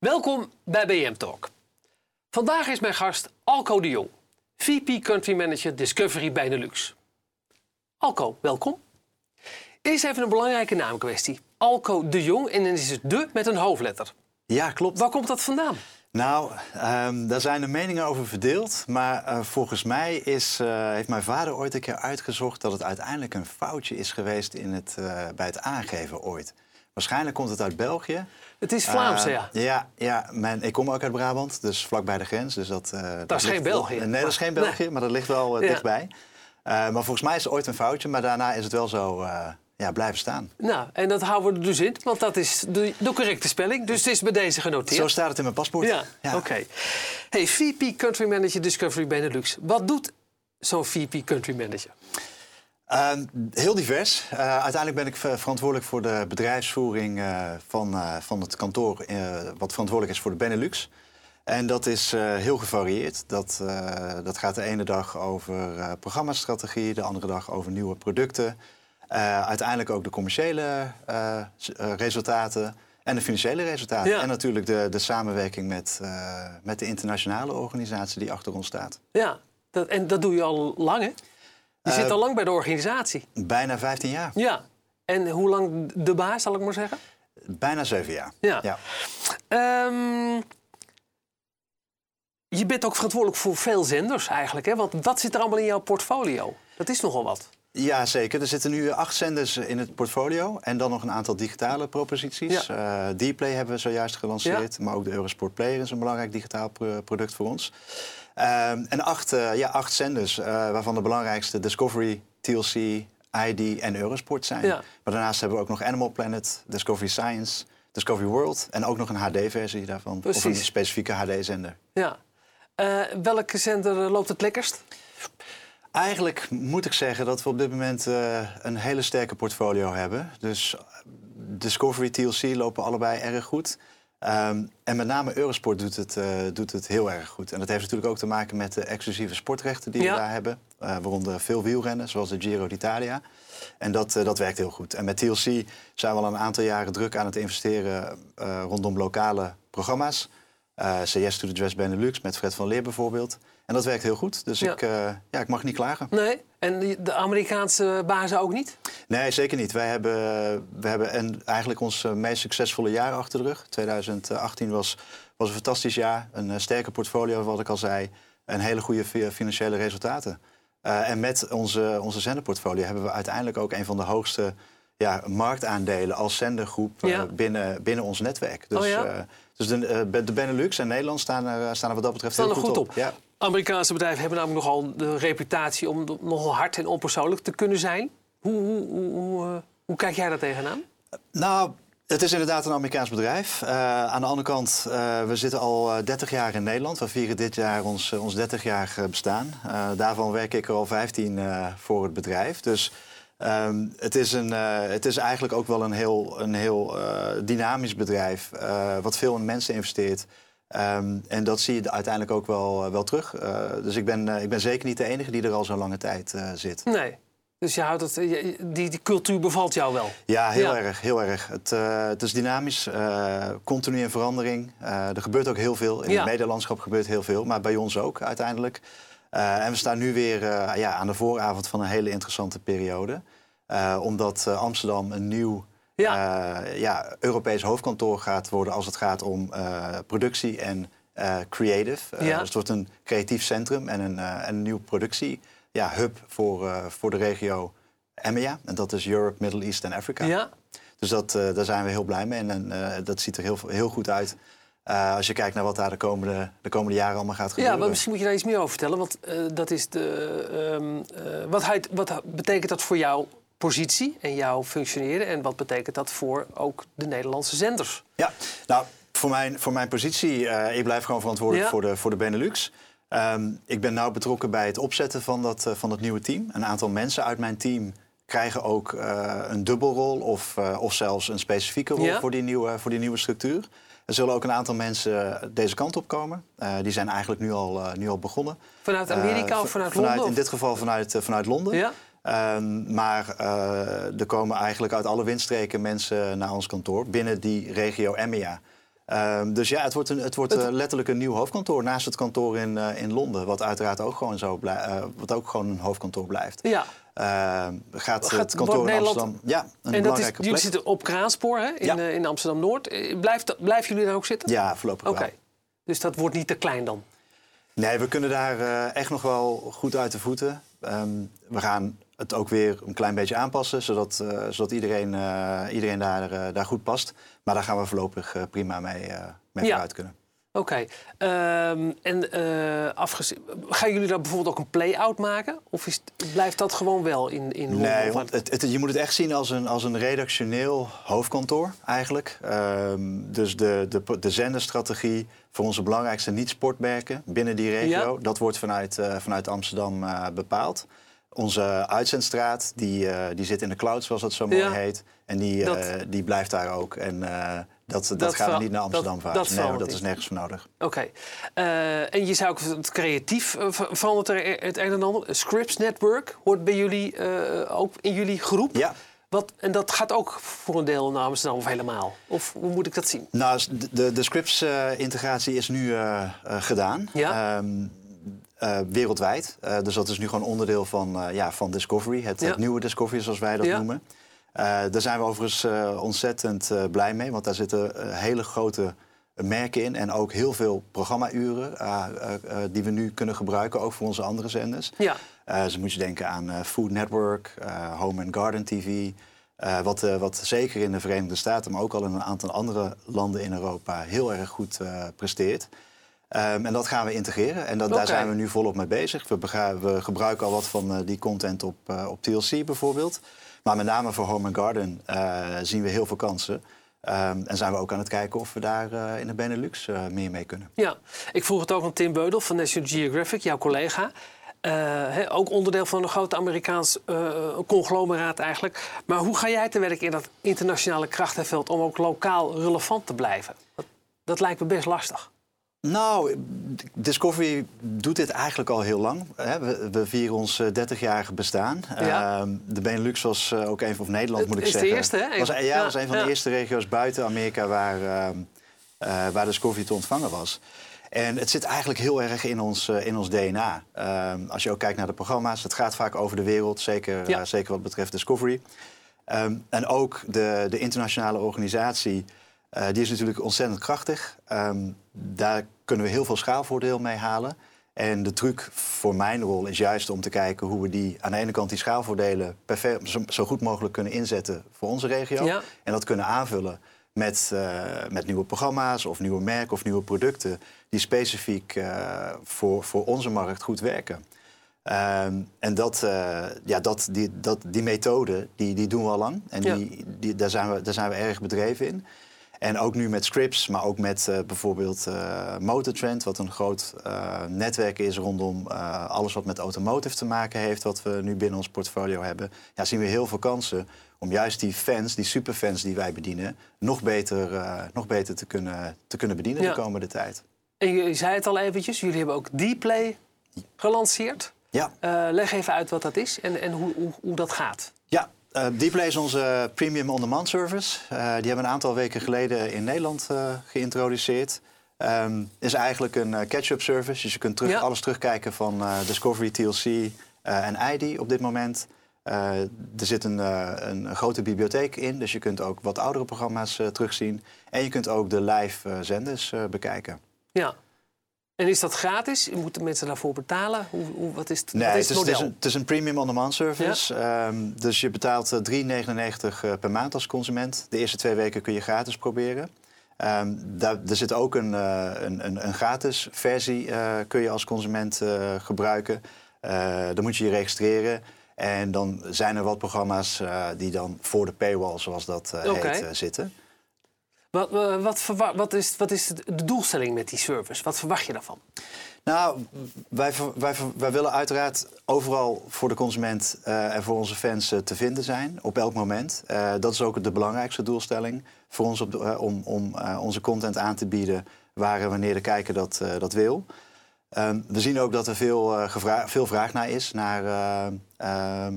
Welkom bij BM Talk. Vandaag is mijn gast Alco de Jong, VP Country Manager Discovery Benelux. Alco, welkom. Eerst even een belangrijke naamkwestie. Alco de Jong en dan is het de met een hoofdletter. Ja, klopt. Waar komt dat vandaan? Nou, ehm, daar zijn de meningen over verdeeld. Maar eh, volgens mij is, eh, heeft mijn vader ooit een keer uitgezocht dat het uiteindelijk een foutje is geweest in het, eh, bij het aangeven ooit. Waarschijnlijk komt het uit België. Het is Vlaams, Eh, ja. Ja, ja mijn, ik kom ook uit Brabant, dus vlak bij de grens. Dus dat, eh, dat is geen België. Nee, dat is geen België, maar dat ligt wel eh, Ja. dichtbij. Maar volgens mij is het ooit een foutje, maar daarna is het wel zo ja, blijven staan. Nou, en dat houden we er dus in, want dat is de, de correcte spelling. Dus het is bij deze genoteerd. Zo staat het in mijn paspoort. Ja, oké. Hey, VP Country Manager Discovery Benelux. Wat doet zo'n VP Country Manager? Ehm, heel divers. Eh, uiteindelijk ben ik ver- verantwoordelijk voor de bedrijfsvoering eh, van, eh, van het kantoor, wat verantwoordelijk is voor de Benelux. En dat is heel gevarieerd. Dat, dat gaat de ene dag over programmastrategie, de andere dag over nieuwe producten. Uiteindelijk ook de commerciële resultaten en de financiële resultaten. Ja. En natuurlijk de, de samenwerking met, met de internationale organisatie die achter ons staat. Ja, dat, en dat doe je al lang, hè? Je zit Eh, al lang bij de organisatie. Bijna 15 jaar. Ja. En hoe lang de baas, zal ik maar zeggen? Bijna 7 jaar. Ja. ja. Ehm, je bent ook verantwoordelijk voor veel zenders eigenlijk, hè? Want wat zit er allemaal in jouw portfolio? Dat is nogal wat. Ja, zeker. Er zitten nu acht zenders in het portfolio. En dan nog een aantal digitale proposities. Eh Dplay hebben we zojuist gelanceerd. Maar ook de Eurosport Player is een belangrijk digitaal pro- product voor ons. Ehm, en acht, eh, ja, acht zenders, eh, waarvan de belangrijkste Discovery, TLC, ID en Eurosport zijn. Ja. Maar daarnaast hebben we ook nog Animal Planet, Discovery Science, Discovery World... en ook nog een HD-versie daarvan. Of een specifieke HD-zender. Ja. Eh, welke zender loopt het lekkerst? Eigenlijk moet ik zeggen dat we op dit moment een hele sterke portfolio hebben. Dus Discovery, TLC lopen allebei erg goed. Ehm, en met name Eurosport doet het, eh, doet het heel erg goed. En dat heeft natuurlijk ook te maken met de exclusieve sportrechten die Ja. we daar hebben. Eh, waaronder veel wielrennen, zoals de Giro d'Italia. En dat, eh, dat werkt heel goed. En met TLC zijn we al een aantal jaren druk aan het investeren rondom lokale programma's. CS to the Dress Benelux met Fred van Leer bijvoorbeeld. En dat werkt heel goed. Dus Ja. ik, eh, ja, ik mag niet klagen. Nee. En de Amerikaanse bazen ook niet? Nee, zeker niet. Wij hebben, we hebben en eigenlijk ons eh, meest succesvolle jaar achter de rug. 2018 was, was een fantastisch jaar. Een eh, sterke portfolio, wat ik al zei. En hele goede fi- financiële resultaten. En met onze, onze zenderportfolio hebben we uiteindelijk ook een van de hoogste ja, marktaandelen als zendergroep binnen, binnen ons netwerk. Dus, Oh ja? dus de, de Benelux en Nederland staan er, staan er wat dat betreft Staan heel er goed, goed op. Ja. Amerikaanse bedrijven hebben namelijk nogal de reputatie om nogal hard en onpersoonlijk te kunnen zijn. Hoe, hoe, hoe, eh, hoe kijk jij daar tegenaan? Nou, het is inderdaad een Amerikaans bedrijf. Eh, aan de andere kant, eh, we zitten al eh, 30 jaar in Nederland. We vieren dit jaar ons, ons 30-jarig bestaan. Daarvan werk ik er al 15 eh, voor het bedrijf. Dus ehm, het, is een, het is eigenlijk ook wel een heel, een heel dynamisch bedrijf... wat veel in mensen investeert. Ehm, en dat zie je uiteindelijk ook wel, eh, wel terug. Eh, dus ik ben, eh, ik ben zeker niet de enige die er al zo'n lange tijd zit. Nee. Dus je houdt het, die, die cultuur bevalt jou wel. Ja, heel Ja. erg. Heel erg. Het, het is dynamisch, continu in verandering. Er gebeurt ook heel veel. In Ja. het medialandschap gebeurt heel veel, maar bij ons ook uiteindelijk. En we staan nu weer ja, aan de vooravond van een hele interessante periode. Omdat Amsterdam een nieuw Ja. eh, ja, Europees hoofdkantoor gaat worden als het gaat om eh, productie en eh, creative. Ja. Dus het wordt een creatief centrum en een, en een nieuw productie ja, hub voor, voor de regio EMEA. En dat is Europe, Middle East en Afrika. Ja? Dus dat, daar zijn we heel blij mee en, en dat ziet er heel, heel goed uit. Als je kijkt naar wat daar de komende, de komende jaren allemaal gaat Ja, gebeuren. maar misschien moet je daar iets meer over vertellen. Want dat is de, eh, wat, hij- wat betekent dat voor jouw positie en jouw functioneren? En wat betekent dat voor ook de Nederlandse zenders? Ja, nou, voor mijn, voor mijn positie, eh, ik blijf gewoon verantwoordelijk Ja. voor, de, voor de Benelux. Ehm, ik ben nauw betrokken bij het opzetten van dat, eh, van dat nieuwe team. Een aantal mensen uit mijn team krijgen ook eh, een dubbelrol of, of zelfs een specifieke rol Ja. voor, die nieuwe, voor die nieuwe structuur. Er zullen ook een aantal mensen deze kant op komen. Die zijn eigenlijk nu al, nu al begonnen. Vanuit Amerika of vanuit vanuit, Londen? In dit geval vanuit, vanuit Londen. Ja? Ehm, maar eh, er komen eigenlijk uit alle windstreken mensen naar ons kantoor binnen die regio EMEA. Ehm, dus ja, het wordt, een, het wordt eh, letterlijk een nieuw hoofdkantoor naast het kantoor in, eh, in Londen. Wat uiteraard ook gewoon, zo blij- wat ook gewoon een hoofdkantoor blijft. Ja. Ehm, gaat, het kantoor in Amsterdam... Ja, een En dat is, jullie plek. zitten op Kraanspoor hè, in, Ja. in Amsterdam-Noord. Eh, Blijft, dat- blijven jullie daar ook zitten? Ja, voorlopig Oké. wel. Dus dat wordt niet te klein dan? Nee, we kunnen daar echt nog wel goed uit de voeten. We gaan het ook weer een klein beetje aanpassen, zodat, eh, zodat iedereen, eh, iedereen daar, eh, daar goed past. Maar daar gaan we voorlopig prima mee, mee Ja. vooruit kunnen. Oké. Ehm, en afgezien, gaan jullie daar bijvoorbeeld ook een play-out maken? Of is, blijft dat gewoon wel in, in Londen? Nee, want het, het- je moet het echt zien als een, als een redactioneel hoofdkantoor eigenlijk. Ehm, dus de, de, de zenderstrategie voor onze belangrijkste niet-sportmerken binnen die regio... Ja. dat wordt vanuit, vanuit Amsterdam bepaald. Onze uitzendstraat die, eh, die zit in de cloud, zoals dat zo mooi Ja. heet. En die, Dat- eh, die blijft daar ook. En eh, dat, dat, Dat gaan we niet naar Amsterdam verhuizen. dat nee, dat is nergens voor nodig. Oké. En je zou ook het creatief ver- verandert er het een en ander. Scripts Network hoort bij jullie ook in jullie groep. Ja. Wat, en dat gaat ook voor een deel naar Amsterdam of helemaal? Of hoe moet ik dat zien? Nou, de, de, de Scripps-integratie is nu gedaan. Ja. Ehm, eh, wereldwijd. Eh, dus dat is nu gewoon onderdeel van, eh, ja, van Discovery. Het, Ja. het nieuwe Discovery, zoals wij dat Ja. noemen. Daar zijn we overigens ontzettend blij mee. Want daar zitten hele grote merken in. En ook heel veel programmauren die we nu kunnen gebruiken. Ook voor onze andere zenders. Ja. Dus moet je denken aan Food Network, Home and Garden TV. wat, wat zeker in de Verenigde Staten, maar ook al in een aantal andere landen in Europa heel erg goed presteert. Ehm, en dat gaan we integreren en dat, daar zijn we nu volop mee bezig. We, we gebruiken al wat van eh, die content op, eh, op TLC bijvoorbeeld. Maar met name voor Home and Garden eh, zien we heel veel kansen. Ehm, en zijn we ook aan het kijken of we daar in de Benelux meer mee kunnen. Ja, ik vroeg het ook aan Tim Beudel van National Geographic, jouw collega. Ook onderdeel van een groot Amerikaans conglomeraat eigenlijk. Maar hoe ga jij te werk in dat internationale krachtenveld om ook lokaal relevant te blijven? Dat, dat lijkt me best lastig. Nou, Discovery doet dit eigenlijk al heel lang. We, we vieren ons 30-jarige bestaan. Ja. Ehm, de Benelux was eh, ook een van of Nederland, moet ik is de zeggen. eerste, hè? Was, ja, Ja, was een van ja. de eerste regio's buiten Amerika waar, ehm, eh, waar Discovery te ontvangen was. En het zit eigenlijk heel erg in ons, eh, in ons DNA. Ehm, als je ook kijkt naar de programma's, het gaat vaak over de wereld, zeker, Ja. eh, zeker wat betreft Discovery. En ook de, de internationale organisatie, eh, die is natuurlijk ontzettend krachtig. Ehm, daar kunnen we heel veel schaalvoordeel mee halen. En de truc voor mijn rol is juist om te kijken hoe we die aan de ene kant die schaalvoordelen perfect, zo, goed mogelijk kunnen inzetten voor onze regio. Ja. En dat kunnen aanvullen met, eh, met nieuwe programma's of nieuwe merken of nieuwe producten die specifiek eh, voor, voor onze markt goed werken. Ehm, en dat, ja, dat, die, dat, die methode die, die doen we al lang. En Ja. die, die, daar, zijn we, daar zijn we erg bedreven in. En ook nu met scripts, maar ook met eh, bijvoorbeeld eh Motortrend, wat een groot eh, netwerk is rondom alles wat met automotive te maken heeft, wat we nu binnen ons portfolio hebben. Ja, zien we heel veel kansen om juist die fans, die superfans die wij bedienen, nog beter, nog beter te, kunnen, te kunnen bedienen Ja. de komende tijd. En je, zei het al eventjes, jullie hebben ook Dplay gelanceerd. Ja, leg even uit wat dat is en, en hoe, hoe, hoe dat gaat. Ja, Dplay is onze premium on-demand service. Eh, die hebben we een aantal weken geleden in Nederland eh, geïntroduceerd. Ehm is eigenlijk een catch-up service. Dus je kunt terug, Ja. alles terugkijken van Discovery, TLC en ID op dit moment. Er zit een, een, grote bibliotheek in, dus je kunt ook wat oudere programma's terugzien. En je kunt ook de live zenders bekijken. Ja. En is dat gratis? Moeten mensen daarvoor betalen? Hoe, hoe, wat is het, Nee, wat het is is, het is een, het is een premium on-demand service. Ehm, dus je betaalt eh, 3,99 eh, per maand als consument. De eerste twee weken kun je gratis proberen. Ehm, daar, er zit ook een, eh, een, een, een gratis versie, eh, kun je als consument eh, gebruiken. Eh, dan moet je je registreren. En dan zijn er wat programma's eh, die dan voor de paywall, zoals dat eh, heet, eh, zitten. Wat, wat, wat, wat is, wat is de doelstelling met die service? Wat verwacht je daarvan? Nou, wij, wij, wij willen uiteraard overal voor de consument eh, en voor onze fans eh, te vinden zijn, op elk moment. Eh, dat is ook de belangrijkste doelstelling voor ons op de- eh, om, om eh, onze content aan te bieden waar en wanneer de kijker dat, eh, dat wil. Ehm, we zien ook dat er veel, eh, veel vraag naar is, naar, eh, ehm,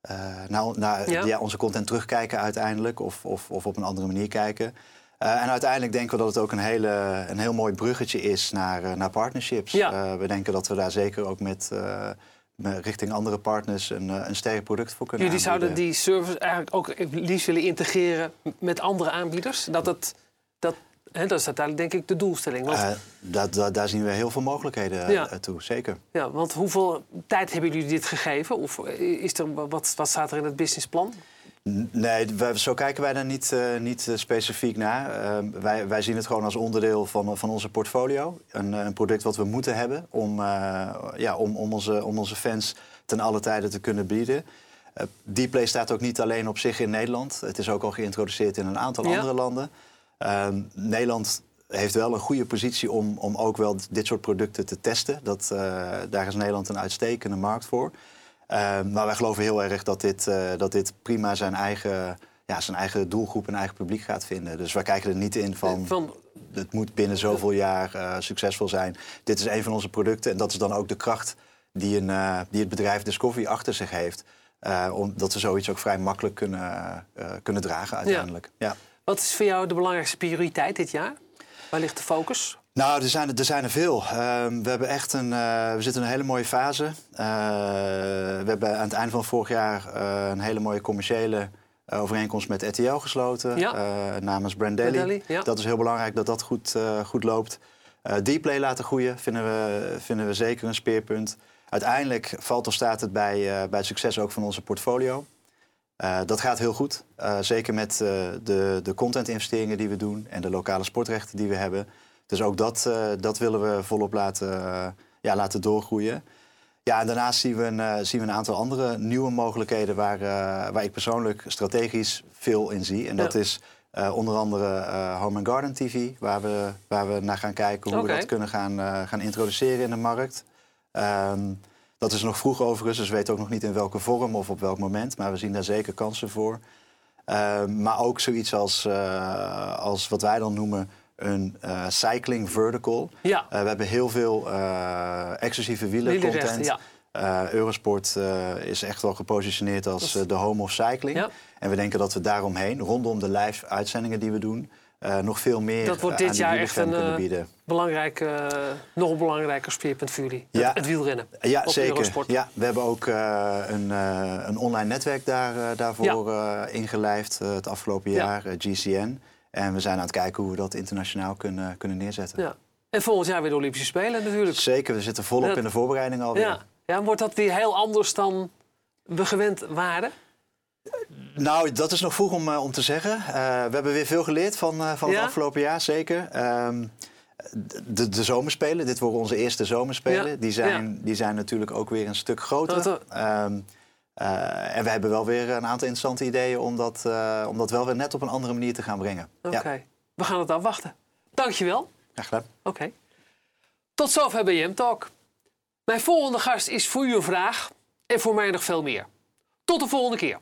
eh, naar, naar Ja. ja, onze content terugkijken uiteindelijk of, of, of op een andere manier kijken. En uiteindelijk denken we dat het ook een, hele, een heel mooi bruggetje is naar, naar partnerships. Ja. we denken dat we daar zeker ook met, richting andere partners een, een sterk product voor kunnen Jullie aanbieden. zouden die service eigenlijk ook liefst willen integreren met andere aanbieders? Dat het, dat, hè, dat is uiteindelijk denk ik de doelstelling. Want, Uh, daar, zien we heel veel mogelijkheden Ja. toe, zeker. ja, want hoeveel tijd hebben jullie dit gegeven? Of is er, wat, wat staat er in het businessplan? Nee, wij- zo kijken wij daar niet, eh, niet eh, specifiek naar. Ehm, wij, wij zien het gewoon als onderdeel van, van onze portfolio. Een, eh, een product wat we moeten hebben om, ja, om, om, onze, om onze fans ten alle tijden te kunnen bieden. Dplay staat ook niet alleen op zich in Nederland. Het is ook al geïntroduceerd in een aantal Ja. andere landen. Ehm, Nederland heeft wel een goede positie om, om ook wel dit soort producten te testen. Dat, daar is Nederland een uitstekende markt voor. Ehm, maar wij geloven heel erg dat dit, eh, dat dit prima zijn eigen, ja, zijn eigen doelgroep en eigen publiek gaat vinden. Dus wij kijken er niet in van, Van, het moet binnen zoveel jaar eh, succesvol zijn. Dit is een van onze producten en dat is dan ook de kracht die, een, eh, die het bedrijf Discovery achter zich heeft. Eh, omdat we zoiets ook vrij makkelijk kunnen, eh, kunnen dragen uiteindelijk. Ja. wat is voor jou de belangrijkste prioriteit dit jaar? Waar ligt de focus? Nou, er zijn er, er, zijn er veel. Ehm, we, hebben echt een, eh, we zitten in een hele mooie fase. Eh, we hebben aan het eind van vorig jaar eh, een hele mooie commerciële overeenkomst met RTL gesloten. Ja. namens Brandelli. Ja. Dat is heel belangrijk dat dat goed, goed loopt. Dplay laten groeien vinden we, vinden we zeker een speerpunt. Uiteindelijk valt of staat het bij, bij het succes ook van onze portfolio. Dat gaat heel goed. Zeker met de, de content-investeringen die we doen en de lokale sportrechten die we hebben. Dus ook dat, eh, dat willen we volop laten, eh, ja, laten doorgroeien. Ja, en daarnaast zien we, een, eh, zien we een aantal andere nieuwe mogelijkheden waar, waar ik persoonlijk strategisch veel in zie. En dat Ja. is onder andere Home and Garden TV, waar we, waar we naar gaan kijken hoe we dat kunnen gaan, gaan introduceren in de markt. Ehm, dat is nog vroeg overigens, dus we weten ook nog niet in welke vorm of op welk moment. Maar we zien daar zeker kansen voor. Ehm, maar ook zoiets als, als wat wij dan noemen een eh, cycling vertical. Ja, Eh, we hebben heel veel eh, exclusieve wielercontent. ja. Eurosport is echt wel gepositioneerd als de home of cycling. Ja. En we denken dat we daaromheen, rondom de live uitzendingen die we doen, nog veel meer Dat wordt dit aan jaar echt een, kunnen bieden. belangrijk, nog een belangrijker speerpunt voor jullie. Ja. Het, het wielrennen. Ja, op zeker. Eurosport. Ja, we hebben ook een, een online netwerk daar, daarvoor eh, ingelijfd het afgelopen Ja. jaar, GCN. En we zijn aan het kijken hoe we dat internationaal kunnen, kunnen neerzetten. Ja. En volgend jaar weer de Olympische Spelen natuurlijk. Zeker, we zitten volop in de voorbereiding alweer. Ja. ja, wordt dat weer heel anders dan we gewend waren? Nou, dat is nog vroeg om, eh, om te zeggen. Eh, we hebben weer veel geleerd van, eh, van Ja? het afgelopen jaar, zeker. Ehm, de, de zomerspelen, dit worden onze eerste zomerspelen. Ja. Die, zijn, die zijn natuurlijk ook weer een stuk groter. Eh, en we hebben wel weer een aantal interessante ideeën om dat, eh, om dat wel weer net op een andere manier te gaan brengen. Oké, Ja, we gaan het afwachten. Dankjewel. graag gedaan. Oké. Tot zover BM Talk. Mijn volgende gast is voor u een vraag en voor mij nog veel meer. Tot de volgende keer.